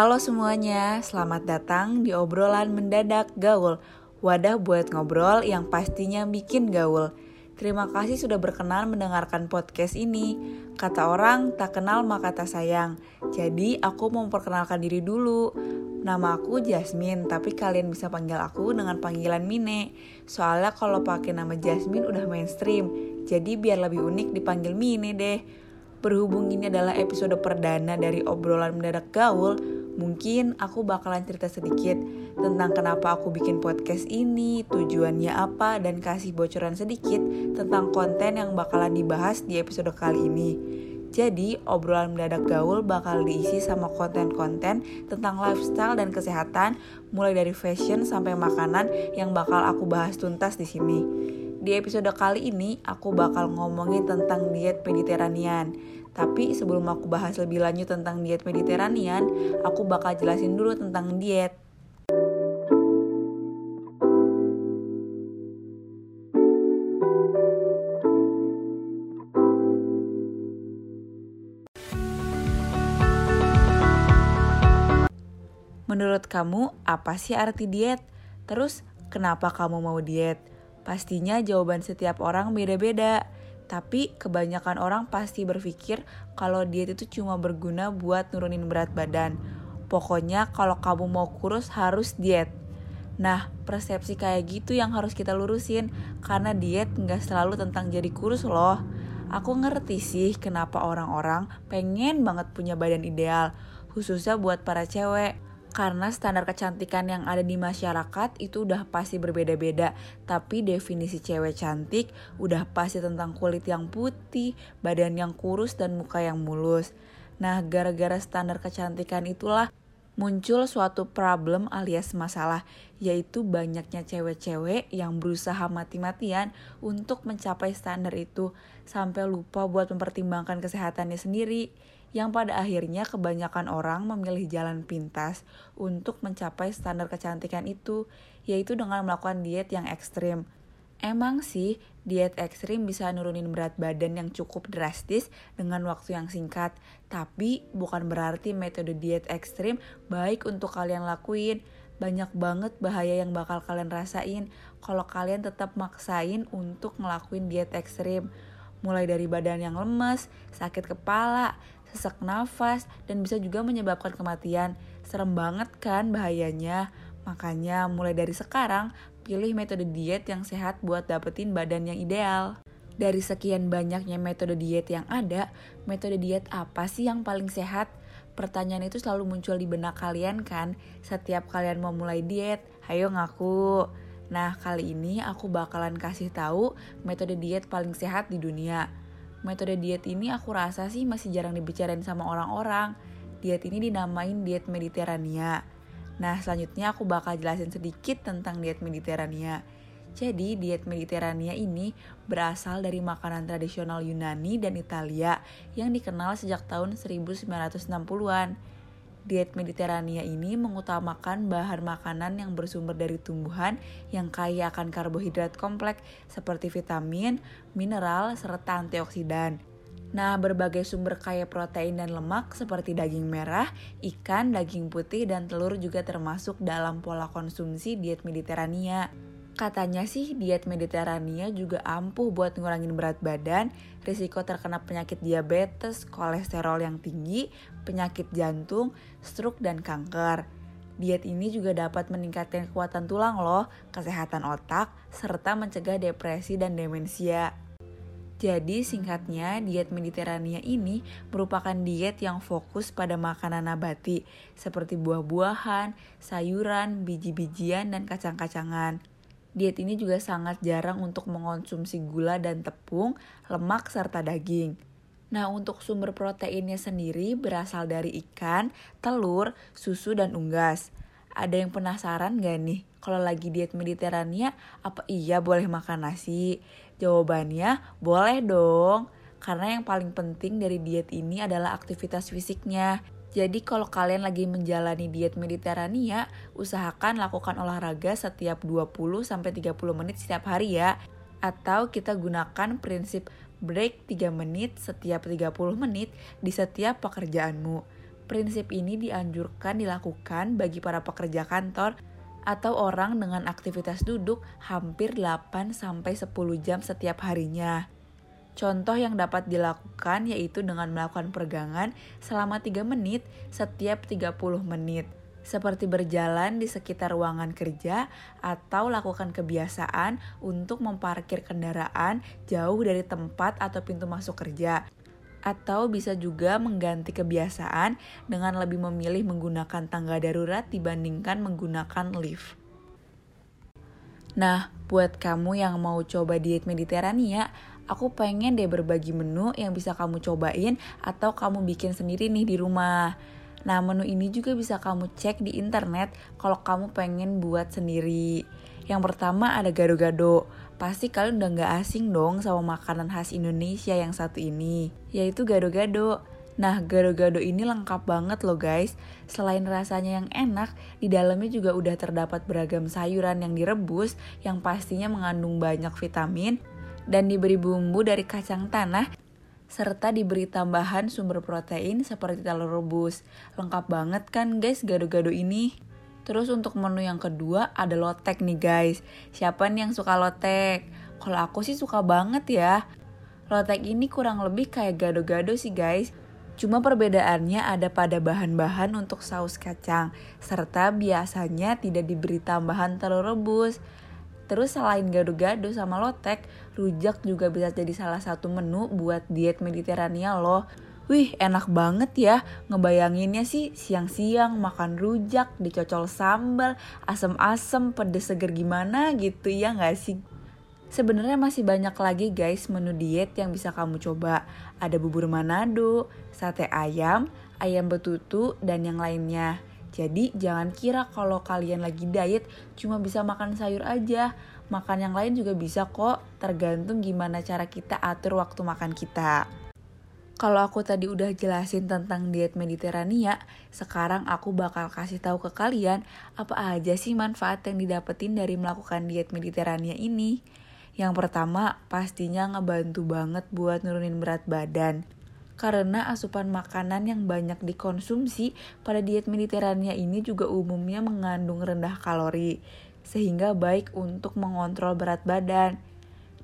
Halo semuanya, selamat datang di obrolan mendadak gaul. Wadah buat ngobrol yang pastinya bikin gaul. Terima kasih sudah berkenan mendengarkan podcast ini. Kata orang, tak kenal maka tak sayang. Jadi aku mau memperkenalkan diri dulu. Nama aku Jasmine, tapi kalian bisa panggil aku dengan panggilan Mine. Soalnya kalau pakai nama Jasmine udah mainstream, jadi biar lebih unik dipanggil Mine deh. Berhubung ini adalah episode perdana dari obrolan mendadak gaul, mungkin aku bakalan cerita sedikit tentang kenapa aku bikin podcast ini, tujuannya apa, dan kasih bocoran sedikit tentang konten yang bakalan dibahas di episode kali ini. Jadi, obrolan mendadak gaul bakal diisi sama konten-konten tentang lifestyle dan kesehatan, mulai dari fashion sampai makanan yang bakal aku bahas tuntas di sini. Di episode kali ini, aku bakal ngomongin tentang diet Mediterranean. Tapi sebelum aku bahas lebih lanjut tentang diet Mediterranean, aku bakal jelasin dulu tentang diet. Menurut kamu, apa sih arti diet? Terus, kenapa kamu mau diet? Pastinya jawaban setiap orang beda-beda. Tapi kebanyakan orang pasti berpikir kalau diet itu cuma berguna buat nurunin berat badan. Pokoknya kalau kamu mau kurus harus diet. Nah, persepsi kayak gitu yang harus kita lurusin karena diet nggak selalu tentang jadi kurus loh. Aku ngerti sih kenapa orang-orang pengen banget punya badan ideal, khususnya buat para cewek karena standar kecantikan yang ada di masyarakat itu udah pasti berbeda-beda. Tapi definisi cewek cantik udah pasti tentang kulit yang putih, badan yang kurus, dan muka yang mulus. Nah, gara-gara standar kecantikan itulah muncul suatu problem alias masalah, yaitu banyaknya cewek-cewek yang berusaha mati-matian untuk mencapai standar itu, sampai lupa buat mempertimbangkan kesehatannya sendiri yang pada akhirnya kebanyakan orang memilih jalan pintas untuk mencapai standar kecantikan itu, yaitu dengan melakukan diet yang ekstrim. Emang sih, diet ekstrim bisa nurunin berat badan yang cukup drastis dengan waktu yang singkat, tapi bukan berarti metode diet ekstrim baik untuk kalian lakuin. Banyak banget bahaya yang bakal kalian rasain kalau kalian tetap maksain untuk ngelakuin diet ekstrim mulai dari badan yang lemes, sakit kepala, sesak nafas, dan bisa juga menyebabkan kematian. Serem banget kan bahayanya? Makanya mulai dari sekarang, pilih metode diet yang sehat buat dapetin badan yang ideal. Dari sekian banyaknya metode diet yang ada, metode diet apa sih yang paling sehat? Pertanyaan itu selalu muncul di benak kalian kan? Setiap kalian mau mulai diet, ayo ngaku. Nah, kali ini aku bakalan kasih tahu metode diet paling sehat di dunia metode diet ini aku rasa sih masih jarang dibicarain sama orang-orang. Diet ini dinamain diet Mediterania. Nah, selanjutnya aku bakal jelasin sedikit tentang diet Mediterania. Jadi, diet Mediterania ini berasal dari makanan tradisional Yunani dan Italia yang dikenal sejak tahun 1960-an. Diet Mediterania ini mengutamakan bahan makanan yang bersumber dari tumbuhan yang kaya akan karbohidrat kompleks seperti vitamin, mineral, serta antioksidan. Nah, berbagai sumber kaya protein dan lemak seperti daging merah, ikan, daging putih, dan telur juga termasuk dalam pola konsumsi diet Mediterania. Katanya sih diet Mediterania juga ampuh buat ngurangin berat badan, risiko terkena penyakit diabetes, kolesterol yang tinggi, penyakit jantung, stroke, dan kanker. Diet ini juga dapat meningkatkan kekuatan tulang loh, kesehatan otak, serta mencegah depresi dan demensia. Jadi singkatnya, diet Mediterania ini merupakan diet yang fokus pada makanan nabati seperti buah-buahan, sayuran, biji-bijian, dan kacang-kacangan. Diet ini juga sangat jarang untuk mengonsumsi gula dan tepung, lemak, serta daging. Nah, untuk sumber proteinnya sendiri berasal dari ikan, telur, susu, dan unggas. Ada yang penasaran gak nih, kalau lagi diet Mediterania, apa iya boleh makan nasi? Jawabannya, boleh dong. Karena yang paling penting dari diet ini adalah aktivitas fisiknya. Jadi kalau kalian lagi menjalani diet Mediterania, usahakan lakukan olahraga setiap 20 sampai 30 menit setiap hari ya. Atau kita gunakan prinsip break 3 menit setiap 30 menit di setiap pekerjaanmu. Prinsip ini dianjurkan dilakukan bagi para pekerja kantor atau orang dengan aktivitas duduk hampir 8 sampai 10 jam setiap harinya. Contoh yang dapat dilakukan yaitu dengan melakukan peregangan selama 3 menit setiap 30 menit seperti berjalan di sekitar ruangan kerja atau lakukan kebiasaan untuk memparkir kendaraan jauh dari tempat atau pintu masuk kerja. Atau bisa juga mengganti kebiasaan dengan lebih memilih menggunakan tangga darurat dibandingkan menggunakan lift. Nah, buat kamu yang mau coba diet Mediterania, aku pengen deh berbagi menu yang bisa kamu cobain atau kamu bikin sendiri nih di rumah. Nah, menu ini juga bisa kamu cek di internet kalau kamu pengen buat sendiri. Yang pertama ada gado-gado. Pasti kalian udah gak asing dong sama makanan khas Indonesia yang satu ini, yaitu gado-gado. Nah, gado-gado ini lengkap banget loh guys. Selain rasanya yang enak, di dalamnya juga udah terdapat beragam sayuran yang direbus yang pastinya mengandung banyak vitamin dan diberi bumbu dari kacang tanah serta diberi tambahan sumber protein seperti telur rebus. Lengkap banget kan guys gado-gado ini? Terus untuk menu yang kedua ada lotek nih guys. Siapa nih yang suka lotek? Kalau aku sih suka banget ya. Lotek ini kurang lebih kayak gado-gado sih guys. Cuma perbedaannya ada pada bahan-bahan untuk saus kacang, serta biasanya tidak diberi tambahan telur rebus. Terus selain gado-gado sama lotek, rujak juga bisa jadi salah satu menu buat diet Mediterania loh. Wih enak banget ya, ngebayanginnya sih siang-siang makan rujak, dicocol sambal, asem-asem, pedes seger gimana gitu ya gak sih? Sebenarnya masih banyak lagi guys menu diet yang bisa kamu coba. Ada bubur Manado, sate ayam, ayam betutu, dan yang lainnya. Jadi jangan kira kalau kalian lagi diet cuma bisa makan sayur aja. Makan yang lain juga bisa kok, tergantung gimana cara kita atur waktu makan kita. Kalau aku tadi udah jelasin tentang diet Mediterania, sekarang aku bakal kasih tahu ke kalian apa aja sih manfaat yang didapetin dari melakukan diet Mediterania ini. Yang pertama, pastinya ngebantu banget buat nurunin berat badan karena asupan makanan yang banyak dikonsumsi pada diet Mediterania ini juga umumnya mengandung rendah kalori, sehingga baik untuk mengontrol berat badan.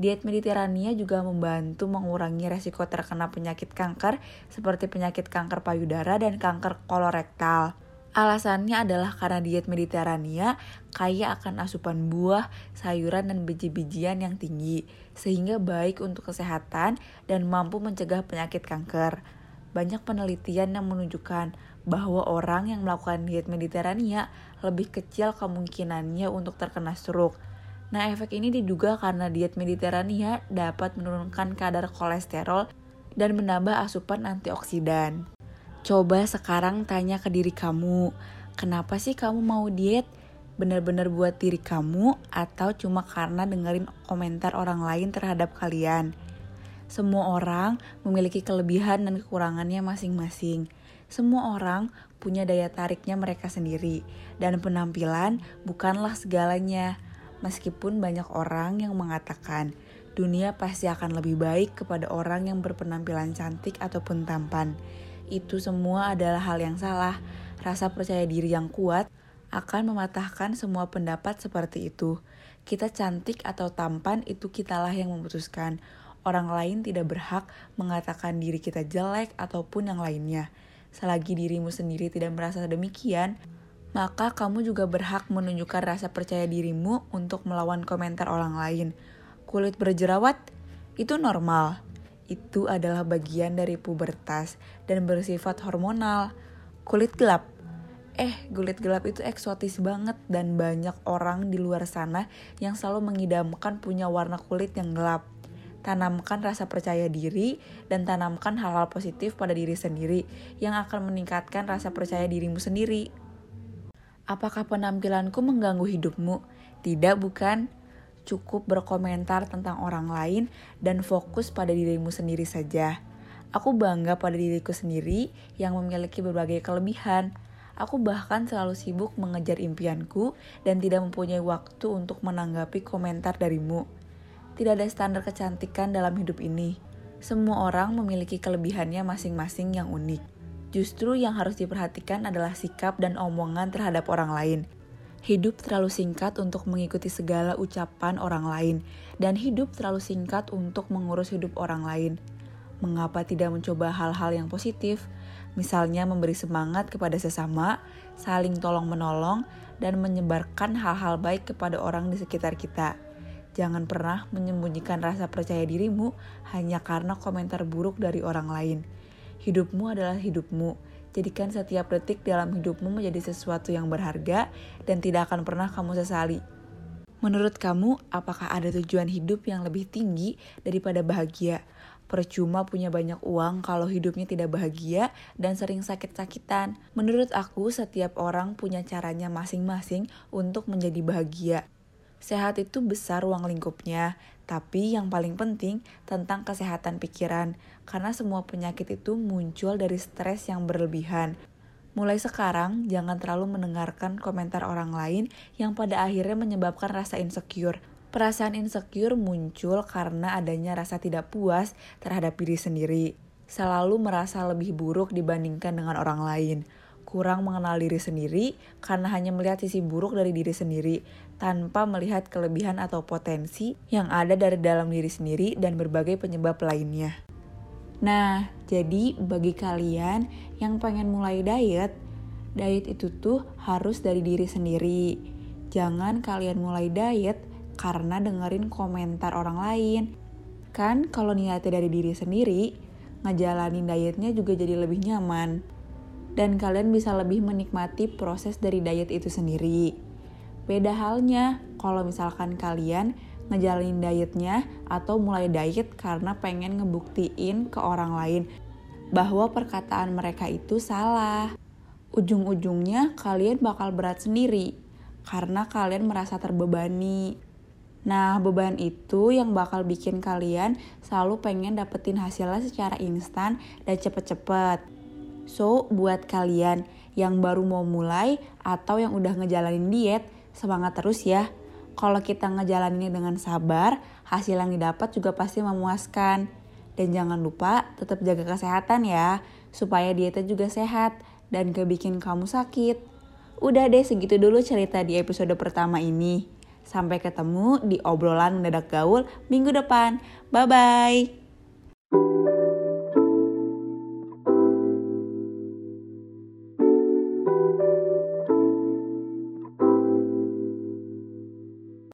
Diet Mediterania juga membantu mengurangi resiko terkena penyakit kanker seperti penyakit kanker payudara dan kanker kolorektal. Alasannya adalah karena diet Mediterania kaya akan asupan buah, sayuran, dan biji-bijian yang tinggi, sehingga baik untuk kesehatan dan mampu mencegah penyakit kanker. Banyak penelitian yang menunjukkan bahwa orang yang melakukan diet Mediterania lebih kecil kemungkinannya untuk terkena stroke. Nah, efek ini diduga karena diet Mediterania dapat menurunkan kadar kolesterol dan menambah asupan antioksidan. Coba sekarang tanya ke diri kamu, kenapa sih kamu mau diet? Benar-benar buat diri kamu atau cuma karena dengerin komentar orang lain terhadap kalian? Semua orang memiliki kelebihan dan kekurangannya masing-masing. Semua orang punya daya tariknya mereka sendiri, dan penampilan bukanlah segalanya. Meskipun banyak orang yang mengatakan dunia pasti akan lebih baik kepada orang yang berpenampilan cantik ataupun tampan itu semua adalah hal yang salah. Rasa percaya diri yang kuat akan mematahkan semua pendapat seperti itu. Kita cantik atau tampan itu kitalah yang memutuskan. Orang lain tidak berhak mengatakan diri kita jelek ataupun yang lainnya. Selagi dirimu sendiri tidak merasa demikian, maka kamu juga berhak menunjukkan rasa percaya dirimu untuk melawan komentar orang lain. Kulit berjerawat itu normal itu adalah bagian dari pubertas dan bersifat hormonal. Kulit gelap. Eh, kulit gelap itu eksotis banget dan banyak orang di luar sana yang selalu mengidamkan punya warna kulit yang gelap. Tanamkan rasa percaya diri dan tanamkan hal-hal positif pada diri sendiri yang akan meningkatkan rasa percaya dirimu sendiri. Apakah penampilanku mengganggu hidupmu? Tidak, bukan cukup berkomentar tentang orang lain dan fokus pada dirimu sendiri saja. Aku bangga pada diriku sendiri yang memiliki berbagai kelebihan. Aku bahkan selalu sibuk mengejar impianku dan tidak mempunyai waktu untuk menanggapi komentar darimu. Tidak ada standar kecantikan dalam hidup ini. Semua orang memiliki kelebihannya masing-masing yang unik. Justru yang harus diperhatikan adalah sikap dan omongan terhadap orang lain. Hidup terlalu singkat untuk mengikuti segala ucapan orang lain, dan hidup terlalu singkat untuk mengurus hidup orang lain. Mengapa tidak mencoba hal-hal yang positif? Misalnya memberi semangat kepada sesama, saling tolong-menolong, dan menyebarkan hal-hal baik kepada orang di sekitar kita. Jangan pernah menyembunyikan rasa percaya dirimu hanya karena komentar buruk dari orang lain. Hidupmu adalah hidupmu. Jadikan setiap detik dalam hidupmu menjadi sesuatu yang berharga dan tidak akan pernah kamu sesali. Menurut kamu, apakah ada tujuan hidup yang lebih tinggi daripada bahagia? Percuma punya banyak uang kalau hidupnya tidak bahagia dan sering sakit-sakitan. Menurut aku, setiap orang punya caranya masing-masing untuk menjadi bahagia. Sehat itu besar ruang lingkupnya, tapi yang paling penting tentang kesehatan pikiran, karena semua penyakit itu muncul dari stres yang berlebihan. Mulai sekarang, jangan terlalu mendengarkan komentar orang lain yang pada akhirnya menyebabkan rasa insecure. Perasaan insecure muncul karena adanya rasa tidak puas terhadap diri sendiri. Selalu merasa lebih buruk dibandingkan dengan orang lain kurang mengenal diri sendiri karena hanya melihat sisi buruk dari diri sendiri tanpa melihat kelebihan atau potensi yang ada dari dalam diri sendiri dan berbagai penyebab lainnya. Nah, jadi bagi kalian yang pengen mulai diet, diet itu tuh harus dari diri sendiri. Jangan kalian mulai diet karena dengerin komentar orang lain. Kan kalau niatnya dari diri sendiri, ngejalanin dietnya juga jadi lebih nyaman dan kalian bisa lebih menikmati proses dari diet itu sendiri. Beda halnya kalau misalkan kalian ngejalanin dietnya atau mulai diet karena pengen ngebuktiin ke orang lain bahwa perkataan mereka itu salah. Ujung-ujungnya kalian bakal berat sendiri karena kalian merasa terbebani. Nah, beban itu yang bakal bikin kalian selalu pengen dapetin hasilnya secara instan dan cepet-cepet. So, buat kalian yang baru mau mulai atau yang udah ngejalanin diet, semangat terus ya. Kalau kita ngejalaninnya dengan sabar, hasil yang didapat juga pasti memuaskan. Dan jangan lupa tetap jaga kesehatan ya, supaya dietnya juga sehat dan gak bikin kamu sakit. Udah deh segitu dulu cerita di episode pertama ini. Sampai ketemu di obrolan mendadak gaul minggu depan. Bye-bye.